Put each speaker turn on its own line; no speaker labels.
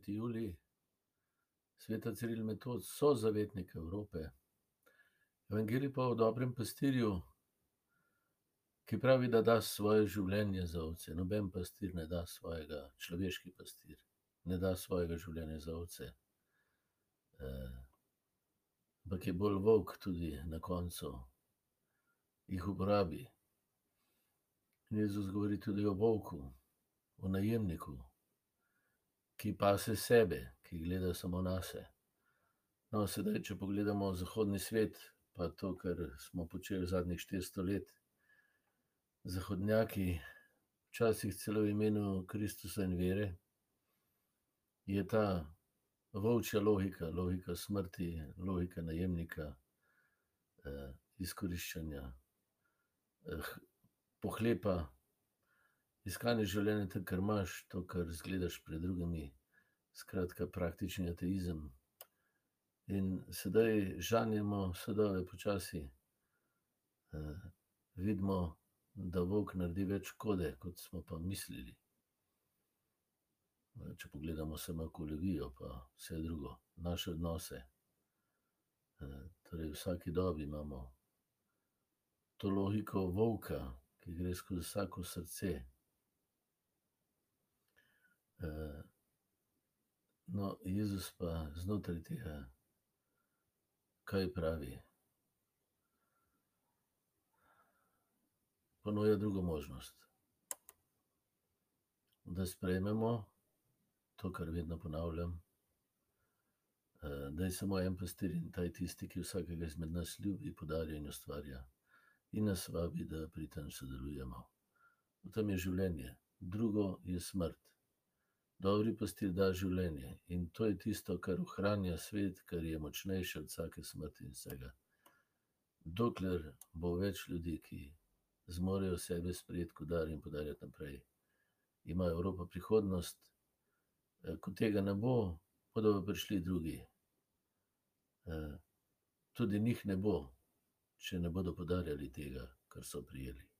sveti Julij, sveta Ciril Metod, so zavetnik Evrope. Evangelij pa o dobrem pastirju, ki pravi, da da svoje življenje za ovce. Noben pastir ne da svojega, človeški pastir, ne da svojega življenja za ovce. Ampak je bolj volk tudi na koncu, jih uporabi. Jezus govori tudi o volku, o najemniku, ki pase sebe, ki gleda samo nase. No, sedaj, če pogledamo zahodni svet, pa to, kar smo počeli zadnjih štiristo let, zahodnjaki, včasih celo v imenu Kristusa in vere, je ta volčja logika, logika smrti, logika najemnika, izkoriščanja, pohlepa, iskanje življenja tam, kjer imaš, to, kar izgledaš pred drugimi. Skratka, praktični ateizem. In sedaj žanjemo sadove počasi. vidimo, da volk naredi več škode, kot smo pa mislili. če pogledamo samo ekologijo pa vse drugo, naše odnose. torej v vsaki dobi imamo to logiko volka, ki gre skozi vsako srce. No, Jezus pa znotraj tega, kaj pravi? Ponuja drugo možnost. Da sprejmemo to, kar vedno ponavljam, da je samo en pastir, in ta je tisti, ki vsakega izmed nas ljubi, podarja in ustvarja. In nas vabi, da pri tem sodelujemo. V tem je življenje, drugo je smrt. Dobri pastir da življenje, in to je tisto, kar ohranja svet, kar je močnejše od vsake smrti in vsega. Dokler bo več ljudi, ki zmorejo sebe sprejeti kot dar in podarjati naprej, ima Evropa prihodnost. ko tega ne bo, bodo prišli drugi. tudi njih ne bo, če ne bodo podarjali tega, kar so prejeli.